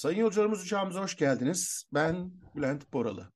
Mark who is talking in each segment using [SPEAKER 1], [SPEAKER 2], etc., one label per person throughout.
[SPEAKER 1] Sayın yolcularımız uçağımıza hoş geldiniz. Ben Bülent Boralı.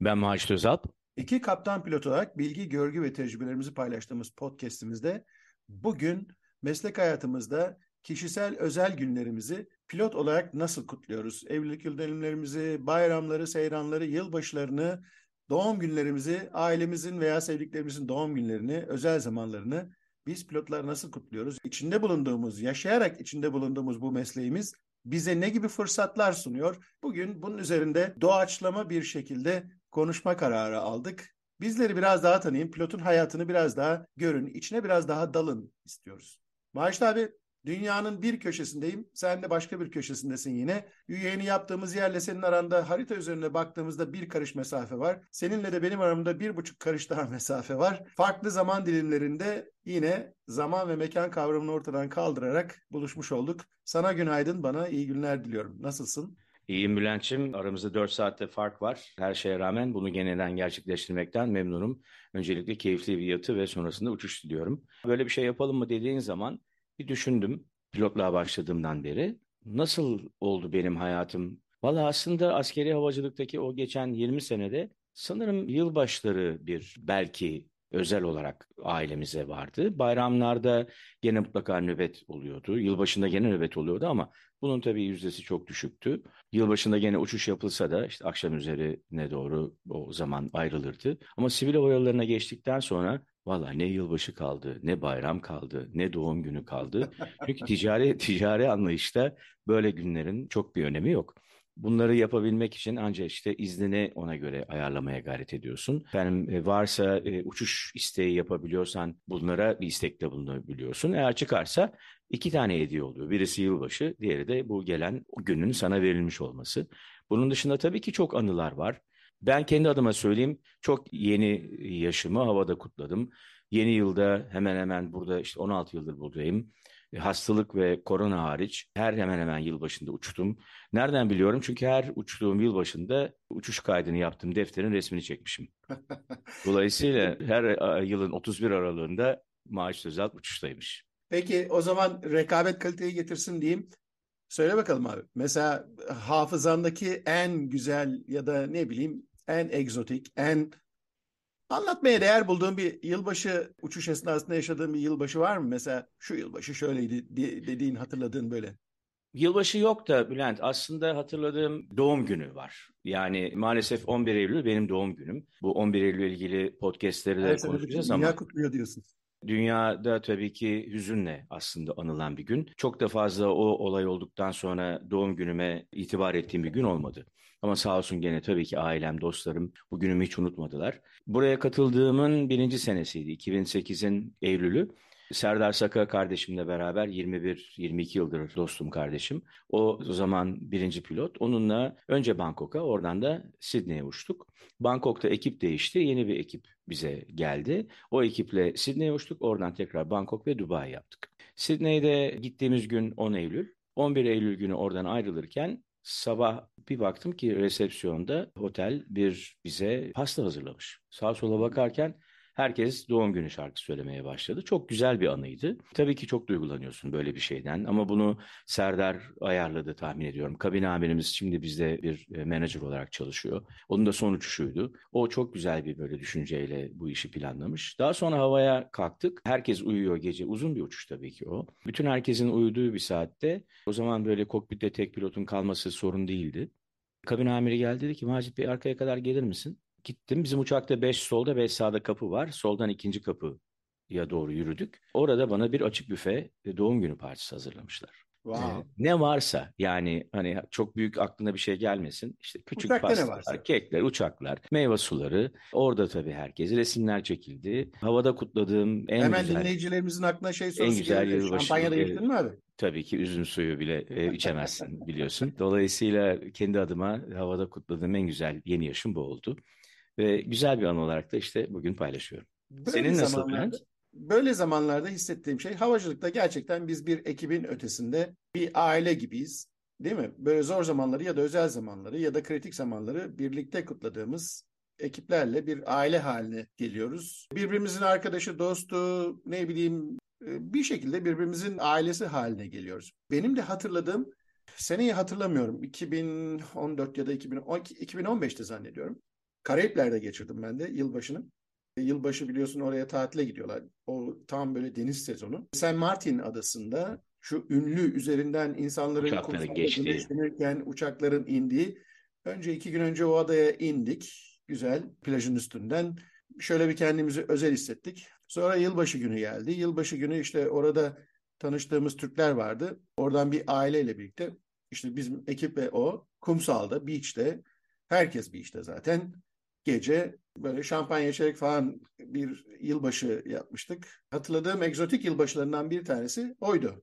[SPEAKER 2] Ben Macit Özalp.
[SPEAKER 1] İki kaptan pilot olarak bilgi, görgü ve tecrübelerimizi paylaştığımız podcastimizde bugün meslek hayatımızda kişisel özel günlerimizi pilot olarak nasıl kutluyoruz? Evlilik yıldönümlerimizi, bayramları, seyranları, yılbaşlarını, doğum günlerimizi, ailemizin veya sevdiklerimizin doğum günlerini, özel zamanlarını biz pilotlar nasıl kutluyoruz? İçinde bulunduğumuz, yaşayarak içinde bulunduğumuz bu mesleğimiz bize ne gibi fırsatlar sunuyor? Bugün bunun üzerinde doğaçlama bir şekilde konuşma kararı aldık. Bizleri biraz daha tanıyın, pilotun hayatını biraz daha görün, içine biraz daha dalın istiyoruz. Maaşlı abi Dünyanın bir köşesindeyim. Sen de başka bir köşesindesin yine. Yeni yaptığımız yerle senin aranda harita üzerine baktığımızda bir karış mesafe var. Seninle de benim aramda bir buçuk karış daha mesafe var. Farklı zaman dilimlerinde yine zaman ve mekan kavramını ortadan kaldırarak buluşmuş olduk. Sana günaydın, bana iyi günler diliyorum. Nasılsın?
[SPEAKER 2] İyiyim Bülent'ciğim. Aramızda 4 saatte fark var. Her şeye rağmen bunu geneden gerçekleştirmekten memnunum. Öncelikle keyifli bir yatı ve sonrasında uçuş diliyorum. Böyle bir şey yapalım mı dediğin zaman bir düşündüm pilotluğa başladığımdan beri. Nasıl oldu benim hayatım? Valla aslında askeri havacılıktaki o geçen 20 senede sanırım yılbaşları bir belki özel olarak ailemize vardı. Bayramlarda gene mutlaka nöbet oluyordu. Yılbaşında gene nöbet oluyordu ama bunun tabii yüzdesi çok düşüktü. Yılbaşında gene uçuş yapılsa da işte akşam üzerine doğru o zaman ayrılırdı. Ama sivil hava geçtikten sonra Valla ne yılbaşı kaldı, ne bayram kaldı, ne doğum günü kaldı. Çünkü ticari ticari anlayışta böyle günlerin çok bir önemi yok. Bunları yapabilmek için ancak işte iznini ona göre ayarlamaya gayret ediyorsun. Efendim e, varsa e, uçuş isteği yapabiliyorsan bunlara bir istekte bulunabiliyorsun. Eğer çıkarsa iki tane hediye oluyor. Birisi yılbaşı, diğeri de bu gelen günün sana verilmiş olması. Bunun dışında tabii ki çok anılar var. Ben kendi adıma söyleyeyim çok yeni yaşımı havada kutladım. Yeni yılda hemen hemen burada işte 16 yıldır buradayım. E, hastalık ve korona hariç her hemen hemen yılbaşında uçtum. Nereden biliyorum? Çünkü her uçtuğum yılbaşında uçuş kaydını yaptığım defterin resmini çekmişim. Dolayısıyla her yılın 31 aralığında maaş özel uçuştaymış.
[SPEAKER 1] Peki o zaman rekabet kaliteyi getirsin diyeyim. Söyle bakalım abi. Mesela hafızandaki en güzel ya da ne bileyim en egzotik, en anlatmaya değer bulduğun bir yılbaşı uçuş esnasında yaşadığın bir yılbaşı var mı? Mesela şu yılbaşı şöyleydi dediğin, hatırladığın böyle.
[SPEAKER 2] Yılbaşı yok da Bülent aslında hatırladığım doğum günü var. Yani maalesef 11 Eylül benim doğum günüm. Bu 11 Eylül ilgili podcastleri de evet, konuşacağız ama.
[SPEAKER 1] Dünya kutluyor diyorsun.
[SPEAKER 2] Dünyada tabii ki hüzünle aslında anılan bir gün. Çok da fazla o olay olduktan sonra doğum günüme itibar ettiğim bir gün olmadı. Ama sağ olsun gene tabii ki ailem, dostlarım bu günümü hiç unutmadılar. Buraya katıldığımın birinci senesiydi. 2008'in Eylül'ü. Serdar Saka kardeşimle beraber 21-22 yıldır dostum kardeşim. O, zaman birinci pilot. Onunla önce Bangkok'a oradan da Sydney'e uçtuk. Bangkok'ta ekip değişti. Yeni bir ekip bize geldi. O ekiple Sydney'e uçtuk. Oradan tekrar Bangkok ve Dubai yaptık. Sydney'de gittiğimiz gün 10 Eylül. 11 Eylül günü oradan ayrılırken sabah bir baktım ki resepsiyonda otel bir bize pasta hazırlamış. Sağa sola bakarken herkes doğum günü şarkı söylemeye başladı. Çok güzel bir anıydı. Tabii ki çok duygulanıyorsun böyle bir şeyden ama bunu Serdar ayarladı tahmin ediyorum. Kabin amirimiz şimdi bizde bir e, menajer olarak çalışıyor. Onun da son uçuşuydu. O çok güzel bir böyle düşünceyle bu işi planlamış. Daha sonra havaya kalktık. Herkes uyuyor gece. Uzun bir uçuş tabii ki o. Bütün herkesin uyuduğu bir saatte o zaman böyle kokpitte tek pilotun kalması sorun değildi. Kabin amiri geldi dedi ki Macit Bey arkaya kadar gelir misin? Gittim. Bizim uçakta 5 solda 5 sağda kapı var. Soldan ikinci kapıya doğru yürüdük. Orada bana bir açık büfe doğum günü partisi hazırlamışlar. Wow. Ne varsa yani hani çok büyük aklına bir şey gelmesin. İşte küçük Uçakta pastalar, kekler, uçaklar, meyve suları. Orada tabii herkes resimler çekildi. Havada kutladığım en
[SPEAKER 1] Hemen
[SPEAKER 2] güzel...
[SPEAKER 1] dinleyicilerimizin aklına şey sorusu yılbaşı. Şampanya da içtin mi abi?
[SPEAKER 2] Tabii ki üzüm suyu bile e, içemezsin biliyorsun. Dolayısıyla kendi adıma havada kutladığım en güzel yeni yaşım bu oldu. Ve güzel bir an olarak da işte bugün paylaşıyorum. Böyle Senin nasıl Bülent?
[SPEAKER 1] Böyle zamanlarda hissettiğim şey havacılıkta gerçekten biz bir ekibin ötesinde bir aile gibiyiz. Değil mi? Böyle zor zamanları ya da özel zamanları ya da kritik zamanları birlikte kutladığımız ekiplerle bir aile haline geliyoruz. Birbirimizin arkadaşı, dostu, ne bileyim e, bir şekilde birbirimizin ailesi haline geliyoruz. Benim de hatırladığım Seneyi hatırlamıyorum. 2014 ya da 2012, 2015'te zannediyorum. Karayipler'de geçirdim ben de yılbaşını. Yılbaşı biliyorsun oraya tatile gidiyorlar. O tam böyle deniz sezonu. St. Martin adasında şu ünlü üzerinden insanların
[SPEAKER 2] Uçakların geçtiği.
[SPEAKER 1] uçakların indiği. Önce iki gün önce o adaya indik. Güzel plajın üstünden. Şöyle bir kendimizi özel hissettik. Sonra yılbaşı günü geldi. Yılbaşı günü işte orada tanıştığımız Türkler vardı. Oradan bir aileyle birlikte işte bizim ekip ve o kumsalda, beach'te herkes beach'te zaten gece böyle şampanya içerek falan bir yılbaşı yapmıştık. Hatırladığım egzotik yılbaşılarından bir tanesi oydu.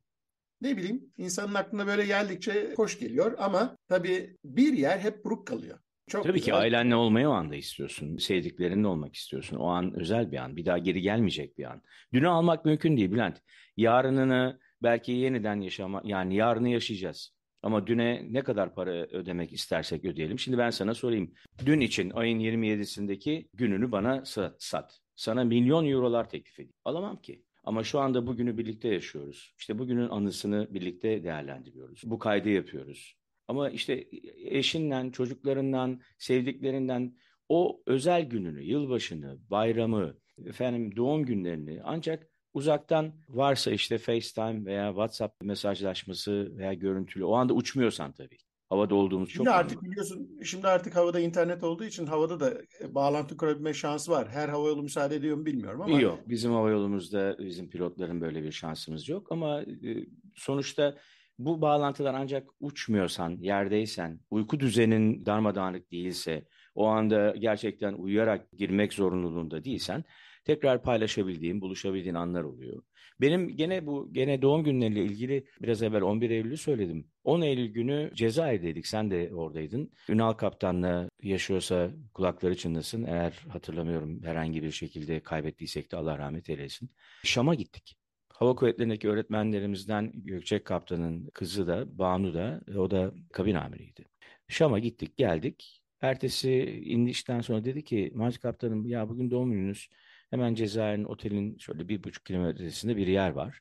[SPEAKER 1] Ne bileyim insanın aklına böyle geldikçe hoş geliyor ama tabii bir yer hep buruk kalıyor.
[SPEAKER 2] Çok Tabii güzel. ki ailenle olmayı o anda istiyorsun. Sevdiklerinle olmak istiyorsun. O an özel bir an. Bir daha geri gelmeyecek bir an. Dünü almak mümkün değil Bülent. Yarınını belki yeniden yaşama yani yarını yaşayacağız. Ama düne ne kadar para ödemek istersek ödeyelim. Şimdi ben sana sorayım. Dün için ayın 27'sindeki gününü bana sat. Sana milyon eurolar teklif edeyim. Alamam ki. Ama şu anda bugünü birlikte yaşıyoruz. İşte bugünün anısını birlikte değerlendiriyoruz. Bu kaydı yapıyoruz. Ama işte eşinden, çocuklarından, sevdiklerinden o özel gününü, yılbaşını, bayramı, efendim doğum günlerini ancak uzaktan varsa işte FaceTime veya WhatsApp mesajlaşması veya görüntülü o anda uçmuyorsan tabii. Havada olduğumuz çok
[SPEAKER 1] Şimdi artık önemli. biliyorsun şimdi artık havada internet olduğu için havada da e, bağlantı kurabilme şansı var. Her havayolu müsaade ediyor mu bilmiyorum ama.
[SPEAKER 2] Yok bizim havayolumuzda bizim pilotların böyle bir şansımız yok ama e, sonuçta bu bağlantılar ancak uçmuyorsan, yerdeysen, uyku düzenin darmadağınık değilse, o anda gerçekten uyuyarak girmek zorunluluğunda değilsen tekrar paylaşabildiğin, buluşabildiğin anlar oluyor. Benim gene bu gene doğum günleriyle ilgili biraz evvel 11 Eylül'ü söyledim. 10 Eylül günü Cezayir'deydik. Sen de oradaydın. Ünal Kaptan'la yaşıyorsa kulakları çınlasın. Eğer hatırlamıyorum herhangi bir şekilde kaybettiysek de Allah rahmet eylesin. Şam'a gittik. Hava Kuvvetleri'ndeki öğretmenlerimizden Gökçek Kaptan'ın kızı da Banu da o da kabin amiriydi. Şam'a gittik geldik. Ertesi indişten sonra dedi ki Macit Kaptanım ya bugün doğum gününüz. Hemen Cezayir'in otelin şöyle bir buçuk kilometresinde bir yer var.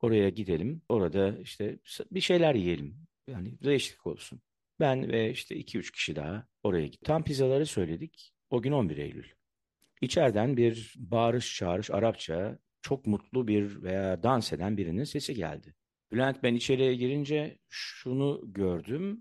[SPEAKER 2] Oraya gidelim. Orada işte bir şeyler yiyelim. Yani değişiklik olsun. Ben ve işte iki üç kişi daha oraya gittik. Tam pizzaları söyledik. O gün 11 Eylül. İçeriden bir bağırış çağırış Arapça çok mutlu bir veya dans eden birinin sesi geldi. Bülent ben içeriye girince şunu gördüm.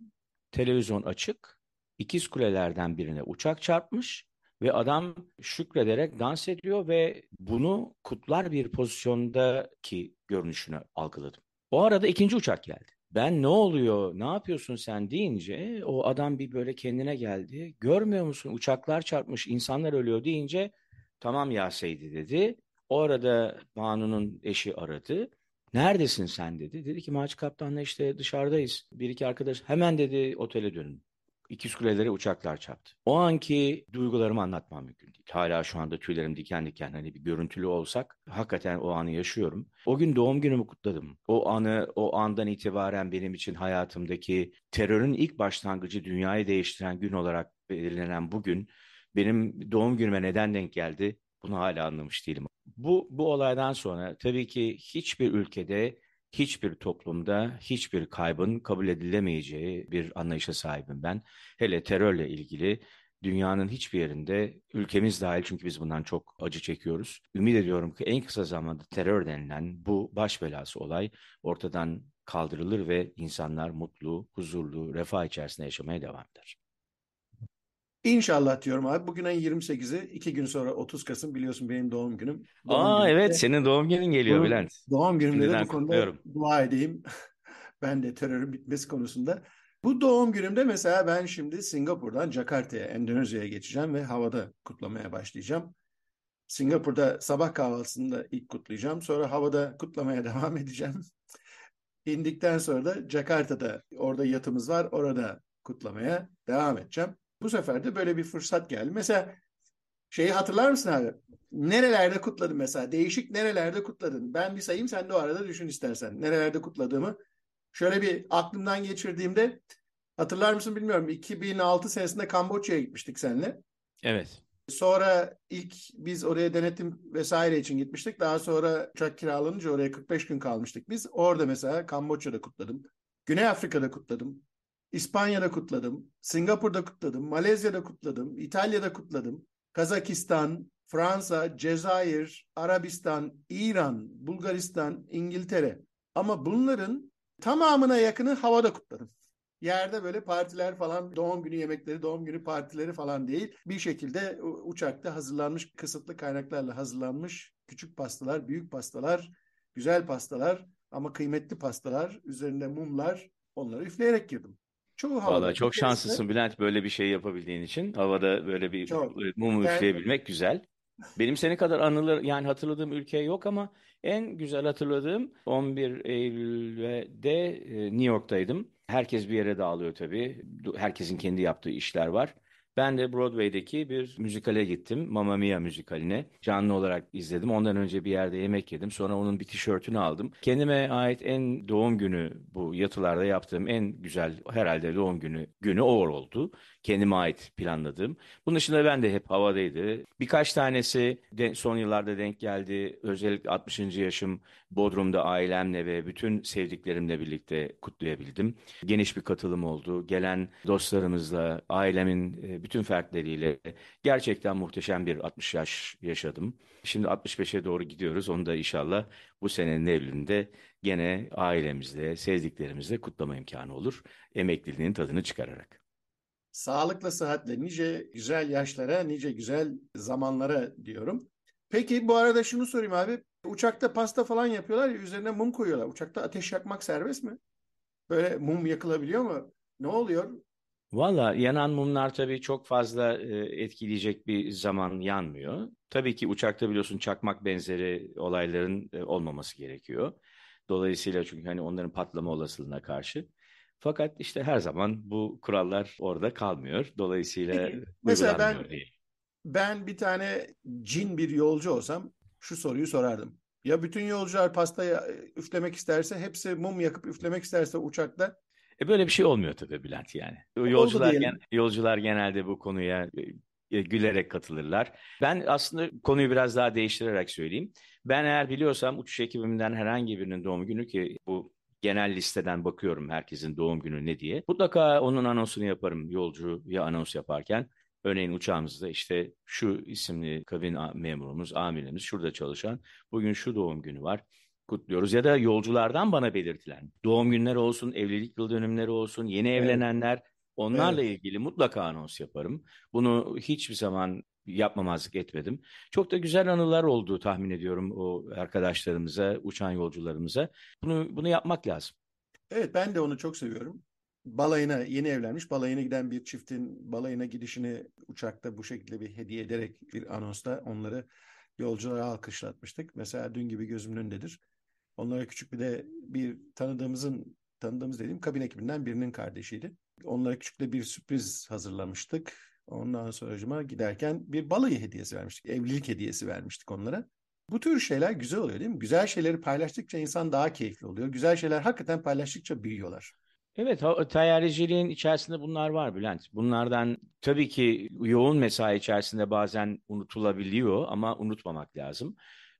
[SPEAKER 2] Televizyon açık. İkiz kulelerden birine uçak çarpmış ve adam şükrederek dans ediyor ve bunu kutlar bir pozisyondaki görünüşünü algıladım. O arada ikinci uçak geldi. Ben ne oluyor, ne yapıyorsun sen deyince o adam bir böyle kendine geldi. Görmüyor musun uçaklar çarpmış, insanlar ölüyor deyince tamam ya Seydi dedi. O arada Banu'nun eşi aradı. Neredesin sen dedi. Dedi ki Maç Kaptan'la işte dışarıdayız. Bir iki arkadaş hemen dedi otele dönün. İkiz kulelere uçaklar çarptı. O anki duygularımı anlatmam mümkün değil. Hala şu anda tüylerim diken diken hani bir görüntülü olsak hakikaten o anı yaşıyorum. O gün doğum günümü kutladım. O anı o andan itibaren benim için hayatımdaki terörün ilk başlangıcı dünyayı değiştiren gün olarak belirlenen bugün benim doğum günüme neden denk geldi? Bunu hala anlamış değilim. Bu, bu olaydan sonra tabii ki hiçbir ülkede, hiçbir toplumda hiçbir kaybın kabul edilemeyeceği bir anlayışa sahibim ben. Hele terörle ilgili dünyanın hiçbir yerinde ülkemiz dahil çünkü biz bundan çok acı çekiyoruz. Ümit ediyorum ki en kısa zamanda terör denilen bu baş belası olay ortadan kaldırılır ve insanlar mutlu, huzurlu, refah içerisinde yaşamaya devam eder.
[SPEAKER 1] İnşallah diyorum abi. Bugün ayın 28'i. iki gün sonra 30 Kasım biliyorsun benim doğum günüm.
[SPEAKER 2] Doğum Aa günümde, evet senin doğum günün geliyor doğum, Bülent.
[SPEAKER 1] Doğum günümde de bu konuda dua edeyim. ben de terörün bitmesi konusunda. Bu doğum günümde mesela ben şimdi Singapur'dan Jakarta'ya, Endonezya'ya geçeceğim ve havada kutlamaya başlayacağım. Singapur'da sabah kahvaltısında ilk kutlayacağım. Sonra havada kutlamaya devam edeceğim. İndikten sonra da Jakarta'da orada yatımız var. Orada kutlamaya devam edeceğim. Bu sefer de böyle bir fırsat geldi. Mesela şeyi hatırlar mısın abi? Nerelerde kutladın mesela? Değişik nerelerde kutladın? Ben bir sayayım sen de o arada düşün istersen. Nerelerde kutladığımı. Şöyle bir aklımdan geçirdiğimde hatırlar mısın bilmiyorum. 2006 senesinde Kamboçya'ya gitmiştik seninle.
[SPEAKER 2] Evet.
[SPEAKER 1] Sonra ilk biz oraya denetim vesaire için gitmiştik. Daha sonra uçak kiralanınca oraya 45 gün kalmıştık biz. Orada mesela Kamboçya'da kutladım. Güney Afrika'da kutladım. İspanya'da kutladım. Singapur'da kutladım. Malezya'da kutladım. İtalya'da kutladım. Kazakistan, Fransa, Cezayir, Arabistan, İran, Bulgaristan, İngiltere. Ama bunların tamamına yakını havada kutladım. Yerde böyle partiler falan, doğum günü yemekleri, doğum günü partileri falan değil. Bir şekilde uçakta hazırlanmış, kısıtlı kaynaklarla hazırlanmış küçük pastalar, büyük pastalar, güzel pastalar ama kıymetli pastalar, üzerinde mumlar, onları üfleyerek girdim.
[SPEAKER 2] Çoğu havada. Vallahi çok şanslısın Bülent böyle bir şey yapabildiğin için. Havada böyle bir çok. mumu ben... üfleyebilmek güzel. Benim seni kadar anılır yani hatırladığım ülke yok ama en güzel hatırladığım 11 Eylül'de e, New York'taydım. Herkes bir yere dağılıyor tabii. Herkesin kendi yaptığı işler var. Ben de Broadway'deki bir müzikale gittim. Mamma Mia müzikaline. Canlı olarak izledim. Ondan önce bir yerde yemek yedim. Sonra onun bir tişörtünü aldım. Kendime ait en doğum günü bu yatılarda yaptığım en güzel herhalde doğum günü günü o oldu. Kendime ait planladığım. Bunun dışında ben de hep havadaydı. Birkaç tanesi de son yıllarda denk geldi. Özellikle 60. yaşım Bodrum'da ailemle ve bütün sevdiklerimle birlikte kutlayabildim. Geniş bir katılım oldu. Gelen dostlarımızla, ailemin e, bütün fertleriyle gerçekten muhteşem bir 60 yaş yaşadım. Şimdi 65'e doğru gidiyoruz. Onu da inşallah bu senenin Eylül'ünde gene ailemizle, sevdiklerimizle kutlama imkanı olur. Emekliliğinin tadını çıkararak.
[SPEAKER 1] Sağlıkla, sıhhatle, nice güzel yaşlara, nice güzel zamanlara diyorum. Peki bu arada şunu sorayım abi. Uçakta pasta falan yapıyorlar ya üzerine mum koyuyorlar. Uçakta ateş yakmak serbest mi? Böyle mum yakılabiliyor mu? Ne oluyor?
[SPEAKER 2] Valla yanan mumlar tabii çok fazla e, etkileyecek bir zaman yanmıyor. Tabii ki uçakta biliyorsun çakmak benzeri olayların e, olmaması gerekiyor. Dolayısıyla çünkü hani onların patlama olasılığına karşı. Fakat işte her zaman bu kurallar orada kalmıyor. Dolayısıyla Peki,
[SPEAKER 1] mesela ben diye. ben bir tane cin bir yolcu olsam şu soruyu sorardım. Ya bütün yolcular pastayı e, üflemek isterse, hepsi mum yakıp üflemek isterse uçakta
[SPEAKER 2] e böyle bir şey olmuyor tabii Bülent yani. Yolcular gen, yolcular genelde bu konuya e, e, gülerek katılırlar. Ben aslında konuyu biraz daha değiştirerek söyleyeyim. Ben eğer biliyorsam uçuş ekibimden herhangi birinin doğum günü ki bu genel listeden bakıyorum herkesin doğum günü ne diye. Mutlaka onun anonsunu yaparım yolcuya anons yaparken. Örneğin uçağımızda işte şu isimli kabin memurumuz, amirimiz şurada çalışan bugün şu doğum günü var kutluyoruz. Ya da yolculardan bana belirtilen doğum günleri olsun, evlilik yıl dönümleri olsun, yeni evet. evlenenler onlarla evet. ilgili mutlaka anons yaparım. Bunu hiçbir zaman yapmamazlık etmedim. Çok da güzel anılar olduğu tahmin ediyorum o arkadaşlarımıza, uçan yolcularımıza. Bunu bunu yapmak lazım.
[SPEAKER 1] Evet ben de onu çok seviyorum. Balayına yeni evlenmiş balayına giden bir çiftin balayına gidişini uçakta bu şekilde bir hediye ederek bir anonsta onları yolculara alkışlatmıştık. Mesela dün gibi gözümün önündedir. Onlara küçük bir de bir tanıdığımızın tanıdığımız dediğim kabin ekibinden birinin kardeşiydi. Onlara küçük de bir sürpriz hazırlamıştık. Ondan sonra giderken bir balayı hediyesi vermiştik. Evlilik hediyesi vermiştik onlara. Bu tür şeyler güzel oluyor değil mi? Güzel şeyleri paylaştıkça insan daha keyifli oluyor. Güzel şeyler hakikaten paylaştıkça büyüyorlar.
[SPEAKER 2] Evet, tayyariciliğin içerisinde bunlar var Bülent. Bunlardan tabii ki yoğun mesai içerisinde bazen unutulabiliyor ama unutmamak lazım.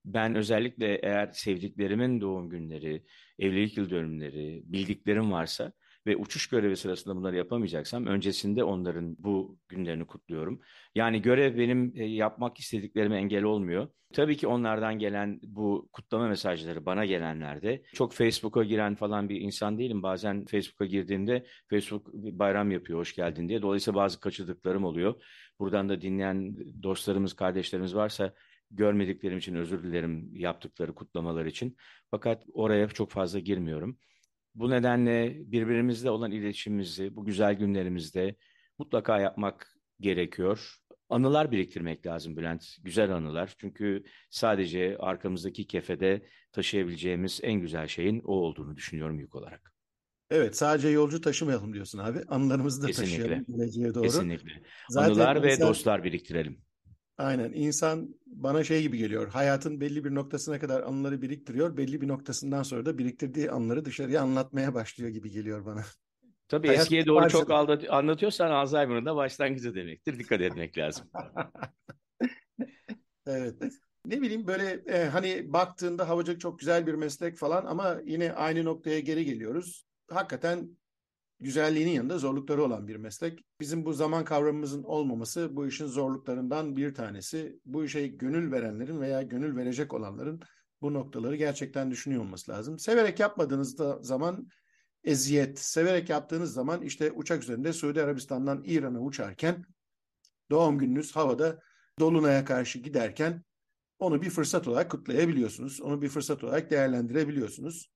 [SPEAKER 2] Ben özellikle eğer sevdiklerimin doğum günleri, evlilik yıl dönümleri, bildiklerim varsa ve uçuş görevi sırasında bunları yapamayacaksam öncesinde onların bu günlerini kutluyorum. Yani görev benim e, yapmak istediklerime engel olmuyor. Tabii ki onlardan gelen bu kutlama mesajları bana gelenlerde çok Facebook'a giren falan bir insan değilim. Bazen Facebook'a girdiğimde Facebook bayram yapıyor hoş geldin diye. Dolayısıyla bazı kaçırdıklarım oluyor. Buradan da dinleyen dostlarımız, kardeşlerimiz varsa görmediklerim için özür dilerim yaptıkları kutlamalar için. Fakat oraya çok fazla girmiyorum. Bu nedenle birbirimizle olan iletişimimizi bu güzel günlerimizde mutlaka yapmak gerekiyor. Anılar biriktirmek lazım Bülent. Güzel anılar. Çünkü sadece arkamızdaki kefede taşıyabileceğimiz en güzel şeyin o olduğunu düşünüyorum yük olarak.
[SPEAKER 1] Evet sadece yolcu taşımayalım diyorsun abi. Anılarımızı da Kesinlikle. taşıyalım geleceğe doğru.
[SPEAKER 2] Kesinlikle. Zaten Anılar ve dostlar biriktirelim.
[SPEAKER 1] Aynen insan bana şey gibi geliyor. Hayatın belli bir noktasına kadar anıları biriktiriyor. Belli bir noktasından sonra da biriktirdiği anıları dışarıya anlatmaya başlıyor gibi geliyor bana.
[SPEAKER 2] Tabii Hayat eskiye doğru çok anlatıyorsan Alzheimer'ın da başlangıcı demektir. Dikkat etmek lazım.
[SPEAKER 1] evet. Ne bileyim böyle e, hani baktığında havacılık çok güzel bir meslek falan ama yine aynı noktaya geri geliyoruz. hakikaten güzelliğinin yanında zorlukları olan bir meslek. Bizim bu zaman kavramımızın olmaması bu işin zorluklarından bir tanesi. Bu işe gönül verenlerin veya gönül verecek olanların bu noktaları gerçekten düşünüyor olması lazım. Severek yapmadığınız zaman eziyet, severek yaptığınız zaman işte uçak üzerinde Suudi Arabistan'dan İran'a uçarken doğum gününüz havada Dolunay'a karşı giderken onu bir fırsat olarak kutlayabiliyorsunuz. Onu bir fırsat olarak değerlendirebiliyorsunuz.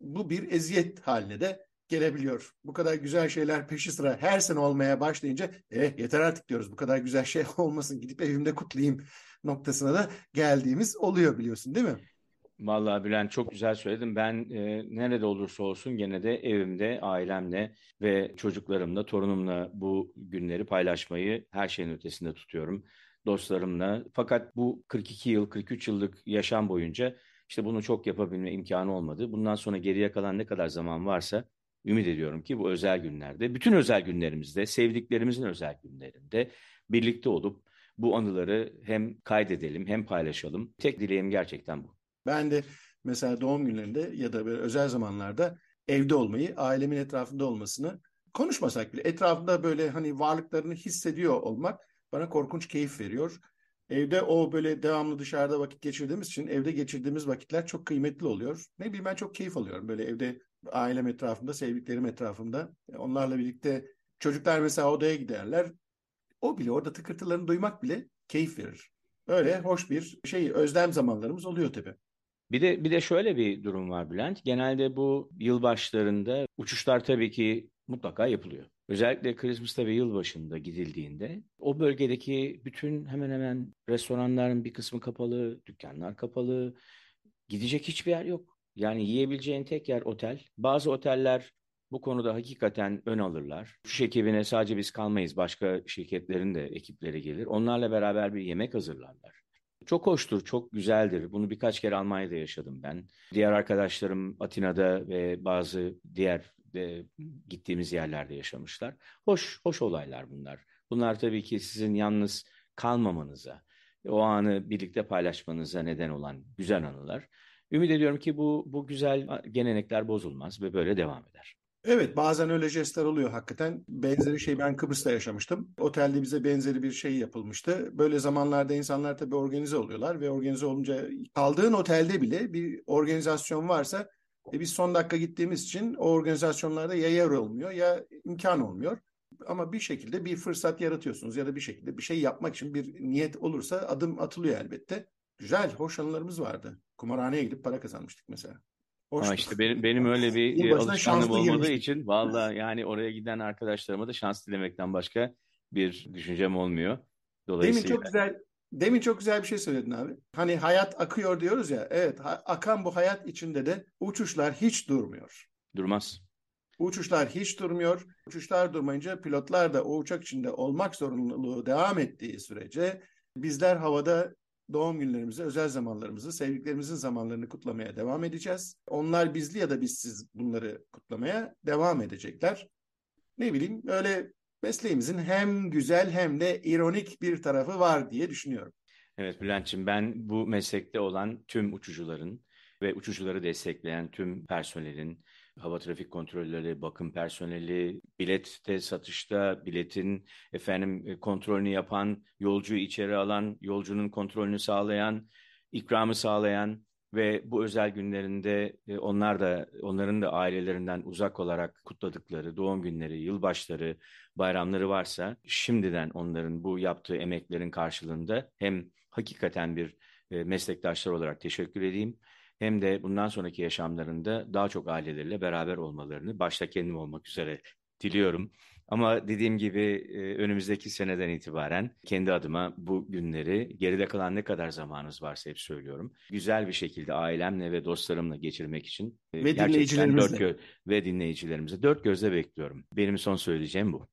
[SPEAKER 1] Bu bir eziyet haline de gelebiliyor. Bu kadar güzel şeyler peşi sıra her sene olmaya başlayınca eh yeter artık diyoruz. Bu kadar güzel şey olmasın gidip evimde kutlayayım noktasına da geldiğimiz oluyor biliyorsun değil mi?
[SPEAKER 2] Vallahi Bülent çok güzel söyledin. Ben e, nerede olursa olsun gene de evimde, ailemle ve çocuklarımla, torunumla bu günleri paylaşmayı her şeyin ötesinde tutuyorum. Dostlarımla. Fakat bu 42 yıl, 43 yıllık yaşam boyunca işte bunu çok yapabilme imkanı olmadı. Bundan sonra geriye kalan ne kadar zaman varsa ümit ediyorum ki bu özel günlerde, bütün özel günlerimizde, sevdiklerimizin özel günlerinde birlikte olup bu anıları hem kaydedelim hem paylaşalım. Tek dileğim gerçekten bu.
[SPEAKER 1] Ben de mesela doğum günlerinde ya da böyle özel zamanlarda evde olmayı, ailemin etrafında olmasını konuşmasak bile etrafında böyle hani varlıklarını hissediyor olmak bana korkunç keyif veriyor. Evde o böyle devamlı dışarıda vakit geçirdiğimiz için evde geçirdiğimiz vakitler çok kıymetli oluyor. Ne bileyim ben çok keyif alıyorum böyle evde ailem etrafında, sevdiklerim etrafında. Onlarla birlikte çocuklar mesela odaya giderler. O bile orada tıkırtılarını duymak bile keyif verir. Öyle hoş bir şey özlem zamanlarımız oluyor tabii.
[SPEAKER 2] Bir de bir de şöyle bir durum var Bülent. Genelde bu yılbaşlarında uçuşlar tabii ki mutlaka yapılıyor. Özellikle Christmas'ta ve yılbaşında gidildiğinde o bölgedeki bütün hemen hemen restoranların bir kısmı kapalı, dükkanlar kapalı. Gidecek hiçbir yer yok. Yani yiyebileceğin tek yer otel. Bazı oteller bu konuda hakikaten ön alırlar. Şu ekibine sadece biz kalmayız. Başka şirketlerin de ekipleri gelir. Onlarla beraber bir yemek hazırlarlar. Çok hoştur, çok güzeldir. Bunu birkaç kere Almanya'da yaşadım ben. Diğer arkadaşlarım Atina'da ve bazı diğer de gittiğimiz yerlerde yaşamışlar. Hoş, hoş olaylar bunlar. Bunlar tabii ki sizin yalnız kalmamanıza, o anı birlikte paylaşmanıza neden olan güzel anılar. Ümit ediyorum ki bu bu güzel gelenekler bozulmaz ve böyle devam eder.
[SPEAKER 1] Evet bazen öyle jestler oluyor hakikaten. Benzeri şey ben Kıbrıs'ta yaşamıştım. Otelde bize benzeri bir şey yapılmıştı. Böyle zamanlarda insanlar tabii organize oluyorlar ve organize olunca kaldığın otelde bile bir organizasyon varsa e biz son dakika gittiğimiz için o organizasyonlarda ya yer olmuyor ya imkan olmuyor. Ama bir şekilde bir fırsat yaratıyorsunuz ya da bir şekilde bir şey yapmak için bir niyet olursa adım atılıyor elbette. Güzel, hoş anılarımız vardı. Kumarhaneye gidip para kazanmıştık mesela.
[SPEAKER 2] Hoştu. Ama işte benim, benim öyle bir alışkanlığım olmadığı için valla yani oraya giden arkadaşlarıma da şans dilemekten başka bir düşüncem olmuyor.
[SPEAKER 1] Dolayısıyla... Demin çok güzel Demin çok güzel bir şey söyledin abi. Hani hayat akıyor diyoruz ya. Evet, akan bu hayat içinde de uçuşlar hiç durmuyor.
[SPEAKER 2] Durmaz.
[SPEAKER 1] Uçuşlar hiç durmuyor. Uçuşlar durmayınca pilotlar da o uçak içinde olmak zorunluluğu devam ettiği sürece bizler havada doğum günlerimizi, özel zamanlarımızı, sevdiklerimizin zamanlarını kutlamaya devam edeceğiz. Onlar bizli ya da bizsiz bunları kutlamaya devam edecekler. Ne bileyim öyle mesleğimizin hem güzel hem de ironik bir tarafı var diye düşünüyorum.
[SPEAKER 2] Evet Bülent'ciğim ben bu meslekte olan tüm uçucuların ve uçucuları destekleyen tüm personelin, hava trafik kontrolleri, bakım personeli, bilette satışta biletin efendim e, kontrolünü yapan, yolcuyu içeri alan, yolcunun kontrolünü sağlayan, ikramı sağlayan ve bu özel günlerinde e, onlar da onların da ailelerinden uzak olarak kutladıkları doğum günleri, yılbaşları, bayramları varsa şimdiden onların bu yaptığı emeklerin karşılığında hem hakikaten bir e, meslektaşlar olarak teşekkür edeyim hem de bundan sonraki yaşamlarında daha çok aileleriyle beraber olmalarını başta kendim olmak üzere diliyorum. Ama dediğim gibi e, önümüzdeki seneden itibaren kendi adıma bu günleri geride kalan ne kadar zamanınız varsa hep söylüyorum. Güzel bir şekilde ailemle ve dostlarımla geçirmek için
[SPEAKER 1] e, ve dinleyicilerimizle
[SPEAKER 2] dört ve dinleyicilerimize dört gözle bekliyorum. Benim son söyleyeceğim bu.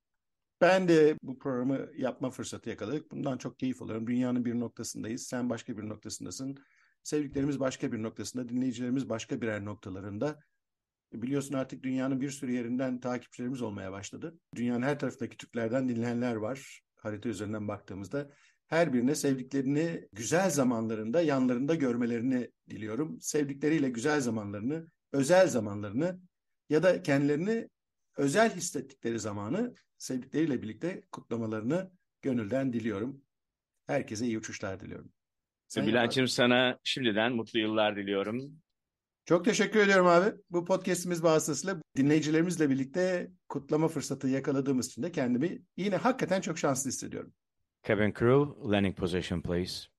[SPEAKER 1] Ben de bu programı yapma fırsatı yakaladık. Bundan çok keyif alıyorum. Dünyanın bir noktasındayız. Sen başka bir noktasındasın. Sevdiklerimiz başka bir noktasında, dinleyicilerimiz başka birer noktalarında. Biliyorsun artık dünyanın bir sürü yerinden takipçilerimiz olmaya başladı. Dünyanın her tarafındaki Türklerden dinleyenler var. Harita üzerinden baktığımızda her birine sevdiklerini güzel zamanlarında yanlarında görmelerini diliyorum. Sevdikleriyle güzel zamanlarını, özel zamanlarını ya da kendilerini özel hissettikleri zamanı sevdikleriyle birlikte kutlamalarını gönülden diliyorum. Herkese iyi uçuşlar diliyorum.
[SPEAKER 2] Bülent'ciğim sana şimdiden mutlu yıllar diliyorum.
[SPEAKER 1] Çok teşekkür ediyorum abi. Bu podcastimiz vasıtasıyla dinleyicilerimizle birlikte kutlama fırsatı yakaladığımız için de kendimi yine hakikaten çok şanslı hissediyorum.
[SPEAKER 2] Kevin Crew, landing position please.